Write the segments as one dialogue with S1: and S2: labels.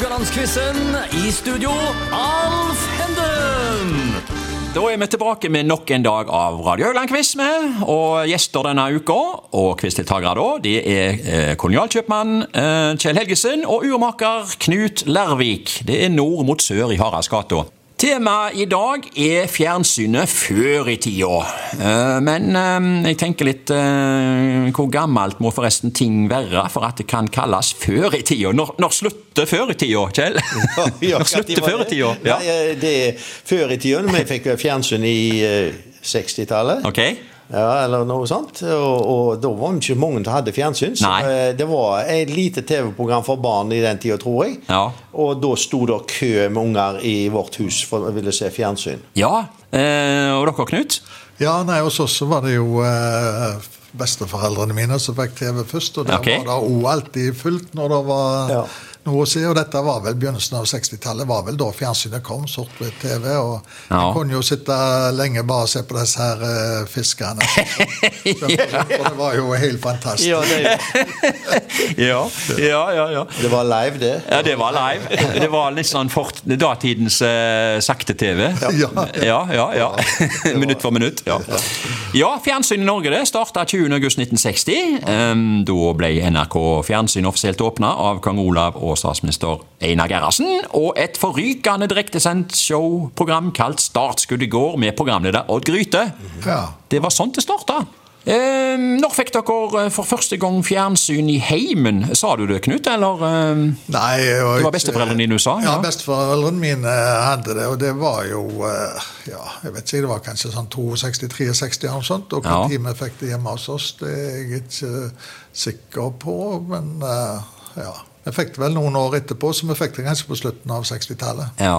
S1: Haugalandsquizen. I studio, Alf Henden.
S2: Da er vi tilbake med nok en dag av Radio Haugland-quiz. Og gjester denne uka, og quizdeltakere da, det er eh, kolonialkjøpmann eh, Kjell Helgesen og urmaker Knut Lervik. Det er nord mot sør i Haraldsgata. Temaet i dag er fjernsynet før i tida. Eh, Men eh, jeg tenker litt eh, Hvor gammelt må forresten ting være for at det kan kalles før i tida? Når, når slutter før i tida, Kjell? Når slutter før i tida? Ja.
S3: Nei, det er før i tida. Vi fikk fjernsyn i eh, 60-tallet.
S2: Ok.
S3: Ja, eller noe sånt. Og, og da var det ikke mange som hadde fjernsyn. Så
S2: Nei.
S3: eh, det var et lite TV-program for barn i den tida, tror jeg.
S2: Ja.
S3: Og da sto det kø med unger i vårt hus for å ville se fjernsyn.
S2: Ja, eh, og dere, Knut?
S4: Ja, nei, hos oss så var det jo eh, besteforeldrene mine som fikk TV først. Og der
S2: okay.
S4: var det òg alltid fullt når det var
S3: Ja.
S4: Noe å si. Og dette var vel begynnelsen av 60-tallet, var vel da fjernsynet kom, sort-hvitt-TV. Og
S2: Ja.
S4: jeg kunne jo sitte lenge bare og se på disse her uh, fiskerne. For det var jo helt fantastisk.
S3: Ja, det,
S2: Ja, ja, ja. ja.
S3: det var live, det.
S2: Ja, det var live. Det var litt sånn fort, datidens uh, sakte-TV.
S4: Ja.
S2: ja, ja. ja. minutt for minutt. Ja, ja fjernsyn i Norge det starta 20.8.1960. Um, da ble NRK Fjernsyn offisielt åpna av kong Olav og statsminister Einar Gerhardsen. Og et forrykende direktesendt showprogram kalt Startskudd i går med programleder Odd Gryte.
S4: Ja.
S2: Det var sånn det starta. Eh, når fikk dere eh, for første gang fjernsyn i heimen? Sa du det, Knut? Eller eh,
S4: Nei,
S2: Det var besteforeldrene dine du sa?
S4: Ja,
S2: Ja.
S4: besteforeldrene mine hadde det, og det var jo eh, Ja, jeg vet ikke, det var kanskje sånn 62-63 eller noe sånt. Og
S2: Ja.
S4: når tid vi fikk det hjemme hos oss, det er jeg ikke sikker på, men eh, ja. Vi fikk det vel noen år etterpå, så vi fikk det kanskje på slutten av 60-tallet.
S2: Ja.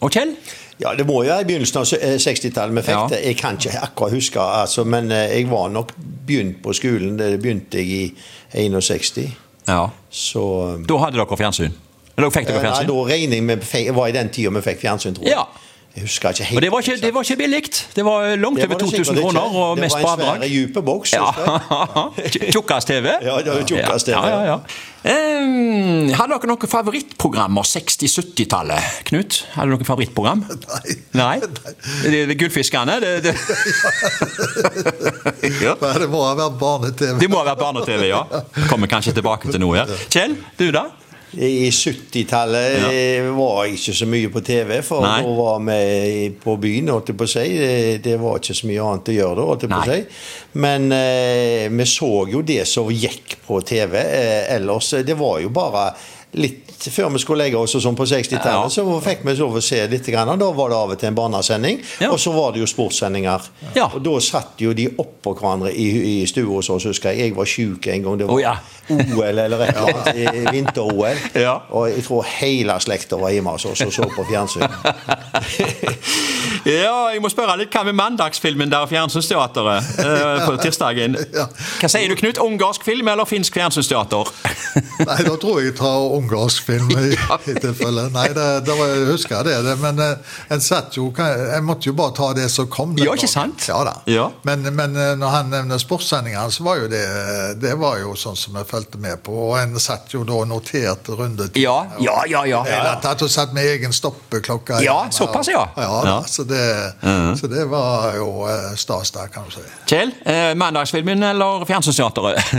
S2: Og Kjell?
S3: Ja, det må jo være i begynnelsen av eh, 60-tallet vi fikk
S2: Ja.
S3: det. Jeg kan ikke akkurat huske, altså, men eh, jeg var nok begynt på skolen. Det begynte jeg i 61.
S2: Ja.
S3: Så
S2: Da hadde dere fjernsyn? Eller fikk dere
S3: Nei,
S2: fjernsyn?
S3: da regner jeg med var i den tida vi fikk fjernsyn, tror jeg.
S2: Ja.
S3: Jeg husker ikke helt.
S2: Og det var ikke, det var ikke billig. Det var langt
S3: Det
S2: over
S3: var det
S2: 2000 kroner og mest på
S3: Det var en
S2: svære,
S3: svær, dype boks.
S2: Ja. Tjukkas-TV?
S3: Ja, det var tjukkas-TV,
S2: Ja, ja, ja. Um, hadde dere noen favorittprogrammer 60-70-tallet? Knut, hadde dere noe favorittprogram?
S4: Nei.
S2: Nei? Det Gullfiskene? Det, det. ja.
S4: Det må ha vært barne-TV.
S2: det må ha vært barne-TV, ja. Kommer kanskje tilbake til noe. Ja. Kjell, du da?
S3: I 70-tallet
S2: Ja.
S3: eh, var jeg ikke så mye på TV, for
S2: Nei.
S3: da var vi på byen, holdt jeg på å si. Det, var ikke så mye annet å gjøre da, holdt jeg på å si. Men eh, vi så jo det som gikk på TV. Eh, ellers, det var jo bare litt før vi skulle legge oss og sånn på 60-tallet,
S2: Ja.
S3: så fikk vi lov å se litt. Grann, og da var det av og til en barnesending,
S2: Ja.
S3: og så var det jo sportssendinger.
S2: Ja.
S3: Og da satt jo de oppå hverandre i, i stua hos oss, husker jeg. Jeg var sjuk en gang. Det var
S2: oh, ja.
S3: OL eller et eller annet. i Vinter-OL.
S2: Ja.
S3: Og jeg tror hele slekta var hjemme hos oss og så på fjernsyn.
S2: Ja, jeg må spørre litt. Hva med mandagsfilmen der Fjernsynsteateret eh, på tirsdagen? Hva sier du, Knut? Ungarsk film eller finsk fjernsynsteater?
S4: Nei, da tror jeg jeg tar ungarsk film i, i tilfelle. Nei, det, det var, jeg husker det, det men eh, en satt jo Jeg måtte jo bare ta det som kom. den
S2: Ja, ikke sant?
S4: Ja da.
S2: Ja.
S4: Men, men eh, når han nevner sportssendingene, så var jo det Det var jo sånn som jeg fulgte med på. Og en satt jo da og noterte rundetid.
S2: Ja, ja, ja. ja.
S4: Det hele tatt, og satt med egen stoppeklokke.
S2: Ja,
S4: hjemme.
S2: såpass, ja.
S4: Ja,
S2: Ja.
S4: da, Så, det, så det var jo eh, stas der, kan du si.
S2: Kjell, eh, mandagsfilmen eller Fjernsynsteateret?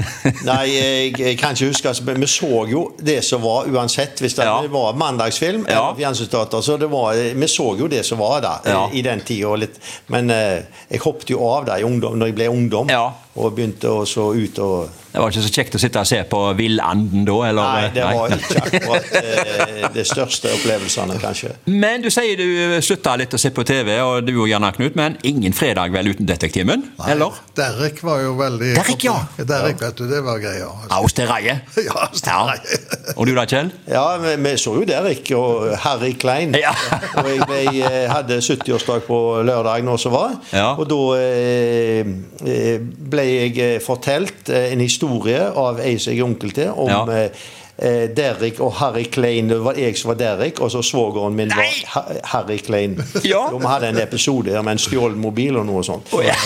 S3: Nei, jeg, jeg kan ikke huske, altså, men vi så jo det som var uansett. Hvis det
S2: Ja.
S3: var mandagsfilm
S2: Ja.
S3: eller fjernsynsteater, så det var, vi så jo det som var der
S2: Ja.
S3: i den tida. Men eh, jeg hoppet jo av der i ungdom, når jeg ble ungdom
S2: Ja.
S3: Og begynte å så ut og
S2: Det var ikke så kjekt å sitte og se på Villanden da? Eller?
S3: Nei, det var
S2: Nei.
S3: ikke akkurat eh, det største opplevelsene, kanskje.
S2: Men du sier du slutta litt å se på TV, og du og Janne Knut, men ingen fredag vel uten Detektimen?
S4: Nei,
S2: Eller?
S4: Derek var jo veldig
S2: Derek, ja.
S4: Derek, vet du, det var greia.
S2: Austereie?
S4: Ja, Austereie.
S2: Og du da, Kjell?
S3: Ja, vi, vi så jo Derek og Harry Klein.
S2: Ja.
S3: og jeg ble, eh, hadde 70-årsdag på lørdag nå som var.
S2: Ja.
S3: Og da eh, eh, ble jeg eh, fortalt eh, en historie av ei som jeg er onkel til, om
S2: Ja.
S3: eh, Derek og Harry Klein. Det var jeg som var Derek, og så svogeren min var
S2: Nei!
S3: Harry Klein.
S2: Ja.
S3: Vi hadde en episode her med en stjålet mobil og noe sånt.
S2: Oh, ja.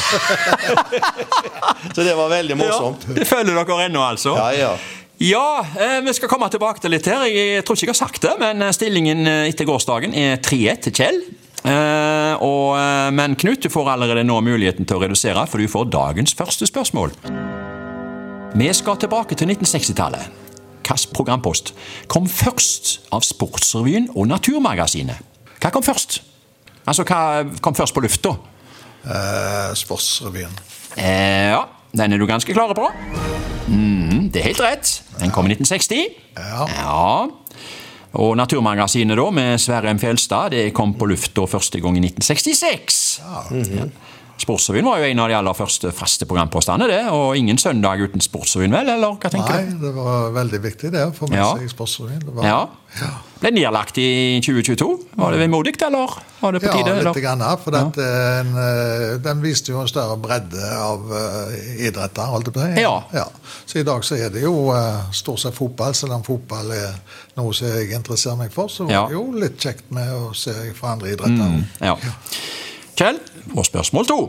S3: Så det var veldig morsomt.
S2: Ja, det følger dere ennå, altså?
S3: Ja, ja.
S2: Ja, vi skal komme tilbake til litt her. Jeg tror ikke jeg har sagt det, men stillingen etter gårsdagen er 3-1 til Kjell. Og, eh, men Knut, du får allerede nå muligheten til å redusere, for du får dagens første spørsmål. Vi skal tilbake til 1960-tallet. Hvilken programpost kom først av Sportsrevyen og Naturmagasinet? Hva kom først? Altså, hva kom først på lufta?
S4: Eh, Sportsrevyen.
S2: Eh, ja, den er du ganske klare på. Mm, det er helt rett. Den kom i 1960.
S4: Ja.
S2: Ja. Og Naturmagasinet da, med Sverre M. Fjelstad, det kom på lufta første gang i 1966. Ja. Sportsrevyen var jo en av de aller første faste programpostene, det. Og ingen søndag uten Sportsrevyen, vel? Eller hva tenker
S4: Nei,
S2: du?
S4: det var veldig viktig det å få med seg Sportsrevyen. Det var,
S2: Ja.
S4: Ja.
S2: Ble nedlagt i 2022. Var det vemodig, eller var det på
S4: Ja,
S2: tide? eller?
S4: litt grann, for ja. en, eh, den viste jo en større bredde av eh, idretter. holdt jeg på å si.
S2: Ja.
S4: Så i dag så er det jo eh, stort sett fotball, selv om fotball er noe som jeg interesserer meg for. Så
S2: Ja.
S4: det jo litt kjekt med å se fra andre idretter.
S2: Ja. Kjell, og spørsmål to.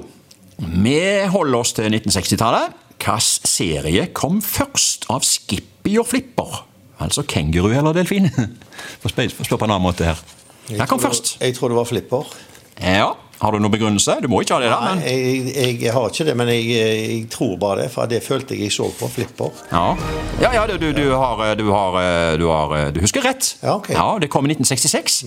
S2: Vi holder oss til 1960-tallet. Hvilken serie kom først av Skippy og Flipper? Altså kenguru eller delfin? Få spørre på en annen måte her. Jeg kom først?
S3: Jeg tror det var Flipper.
S2: Ja, Har du noen begrunnelse? Du må ikke ha det.
S3: Nei,
S2: men...
S3: jeg, jeg har ikke det, men jeg, jeg tror bare det. For det følte jeg jeg så på Flipper.
S2: Ja, ja, ja du, du, du, har, du, har, du har Du husker rett.
S3: Ja, ok. Ja,
S2: Det kom i 1966.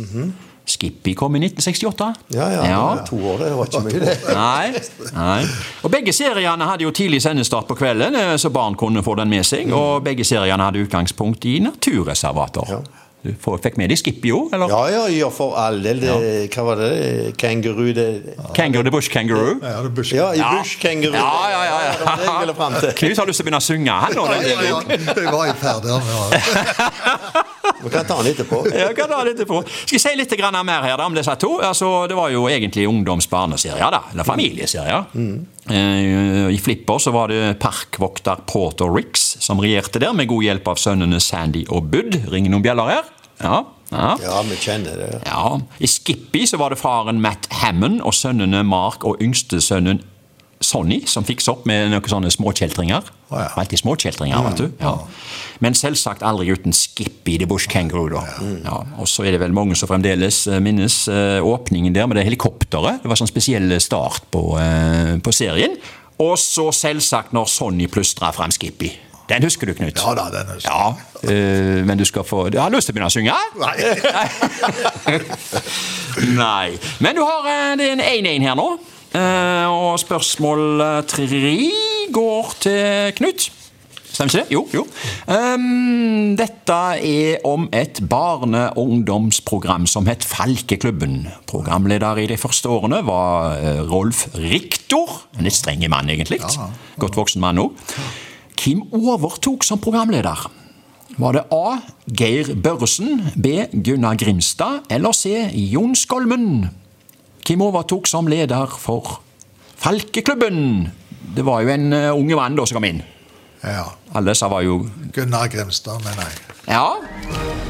S2: Skippy kom i 1968.
S3: Ja, ja, var to år, det var ikke mye, det.
S2: Nei, nei. Og Begge seriene hadde jo tidlig sendestart på kvelden, eh, så barn kunne få den med seg. Og begge seriene hadde utgangspunkt i naturreservater.
S3: Ja.
S2: Du fikk med deg Skippio, eller?
S3: Ja, ja, ja, for all del. Det, Hva var det? Kenguru det,
S2: Kangaroo the Bush Kangaroo.
S4: Ja, det bush.
S3: Ja, i
S2: Ja.
S3: bush kenguru.
S2: Ja, ja, ja, ja.
S3: Det var det jeg ville fram til.
S2: Knut har lyst til å begynne å synge, han nå.
S4: Ja, ja, ja. Jeg var i ferd med å-
S3: Vi kan ta den etterpå.
S2: ja, kan ta den etterpå. Skal jeg si litt mer her da, om disse to? Altså, det var jo egentlig ungdoms-barneserier, da. Eller familieserier. Mm. I Flipper så var det parkvokter Porter Ricks som regjerte der, med god hjelp av sønnene Sandy og Bud. Ringer noen bjeller her? Ja. ja.
S3: Ja, vi kjenner det.
S2: Ja, I Skippy så var det faren Matt Hammond og sønnene Mark og yngstesønnen Sonny som fikk seg opp med noen sånne småkjeltringer.
S4: Oh, ja.
S2: Alltid småkjeltringer, vet du. Ja. Men selvsagt aldri uten Skippy the Bush Kangaroo. da. Ja. Og så er det vel mange som fremdeles eh, minnes eh, åpningen der med det helikopteret. Det var sånn spesiell start på, eh, på serien. Og så selvsagt når Sonny plystra fram Skippy. Den husker du, Knut?
S4: Ja da, den husker jeg.
S2: Ja, eh, men du skal få Du har lyst til å begynne å synge?
S4: Nei.
S2: Nei. Men du har eh, det er en 1-1 her nå. Eh, og spørsmål eh, tre går til Knut. Stemmer ikke det? Jo. jo. Um, dette er om et barne-ungdomsprogram som het Falkeklubben. Programleder i de første årene var eh, Rolf Riktor. En litt streng mann, egentlig. Godt voksen mann òg. Hvem overtok som programleder? Var det A. Geir Børresen, B. Gunnar Grimstad eller C. Jon Skolmen? Hvem overtok som leder for Falkeklubben? Det var jo en uh, unge mann da som kom inn.
S4: Ja.
S2: Alle sa var jo
S4: Gunnar Grimstad, mener jeg.
S2: Ja,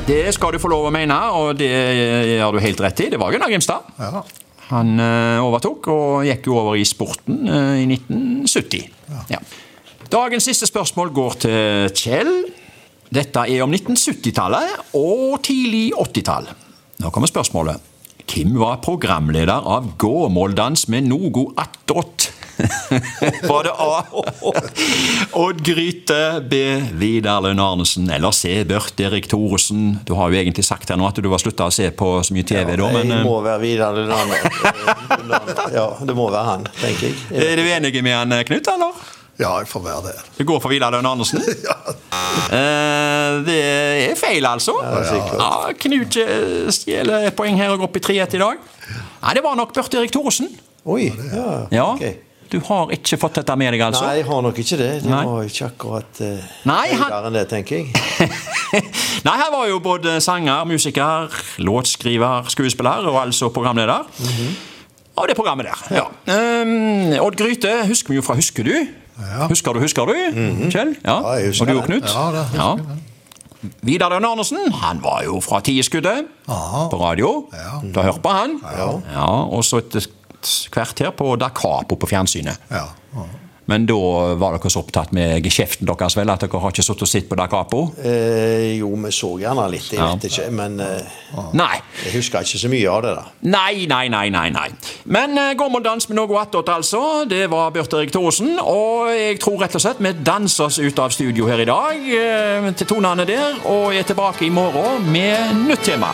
S2: det skal du få lov å mene, og det gjør du helt rett i. Det var Gunnar Grimstad.
S4: Ja.
S2: Han uh, overtok og gikk jo over i sporten uh, i 1970. Ja. Dagens siste spørsmål går til Kjell. Dette er om 1970-tallet og tidlig 80-tall. Nå kommer spørsmålet. Hvem var programleder av Gåmåldans med noe attåt? Var det A. Odd Gryte, B. Vidar Lund Arnesen eller C. Børt Erik Thoresen? Du har jo egentlig sagt her nå at du har slutta å se på så mye TV, da, men
S3: Jeg
S2: eh,
S3: må være Vidar Lundander. Ja, det må være han, tenker jeg.
S2: er du enige med han, Knut, eller?
S4: Ja, jeg får være det.
S2: Du går for Vidar Lønn ja. Eh, det er feil, altså.
S3: sikkert.
S2: Ja, Knut eh, stjeler et poeng her og går opp i 3-1 i dag. Nei, det var nok Børt Erik Thoresen.
S3: Oi, ja.
S2: Ja.
S3: Okay.
S2: Du har ikke fått dette med deg, altså?
S3: Nei, jeg har nok ikke det. Det
S2: Nei.
S3: var ikke akkurat uh,
S2: Nei, han-
S3: enn det, tenker jeg.
S2: Nei, her var jo både sanger, musiker, låtskriver, skuespiller og altså programleder. Av det programmet der. ja. Um, Odd Gryte husker vi jo fra Husker du?
S4: Ja.
S2: Husker du, husker du? Kjell? Ja,
S3: Ja, jeg husker
S2: Og du og. Knut?
S4: Ja, det husker jeg.
S2: Vidar Lønn Arnesen, han var jo fra Tieskuddet på radio.
S4: Ja.
S2: Da hørte på han?
S3: Ja.
S2: ja og så et kvarter på Da Capo på fjernsynet.
S4: Ja.
S2: Men da var dere så opptatt med geskjeften deres vel, at dere har ikke sittet og sett på Da Capo?
S3: Eh, jo, vi så gjerne litt, jeg vet ikke. Men eh,
S2: Nei.
S3: jeg husker ikke så mye av det. da.
S2: Nei, nei, nei, nei. nei. Men uh, Gårdsmål-dans med noe attåt, altså. Det var Bjarte Erik Thorsen. Og jeg tror rett og slett vi danser oss ut av studio her i dag eh, til tonene der, og er tilbake i morgen med nytt tema.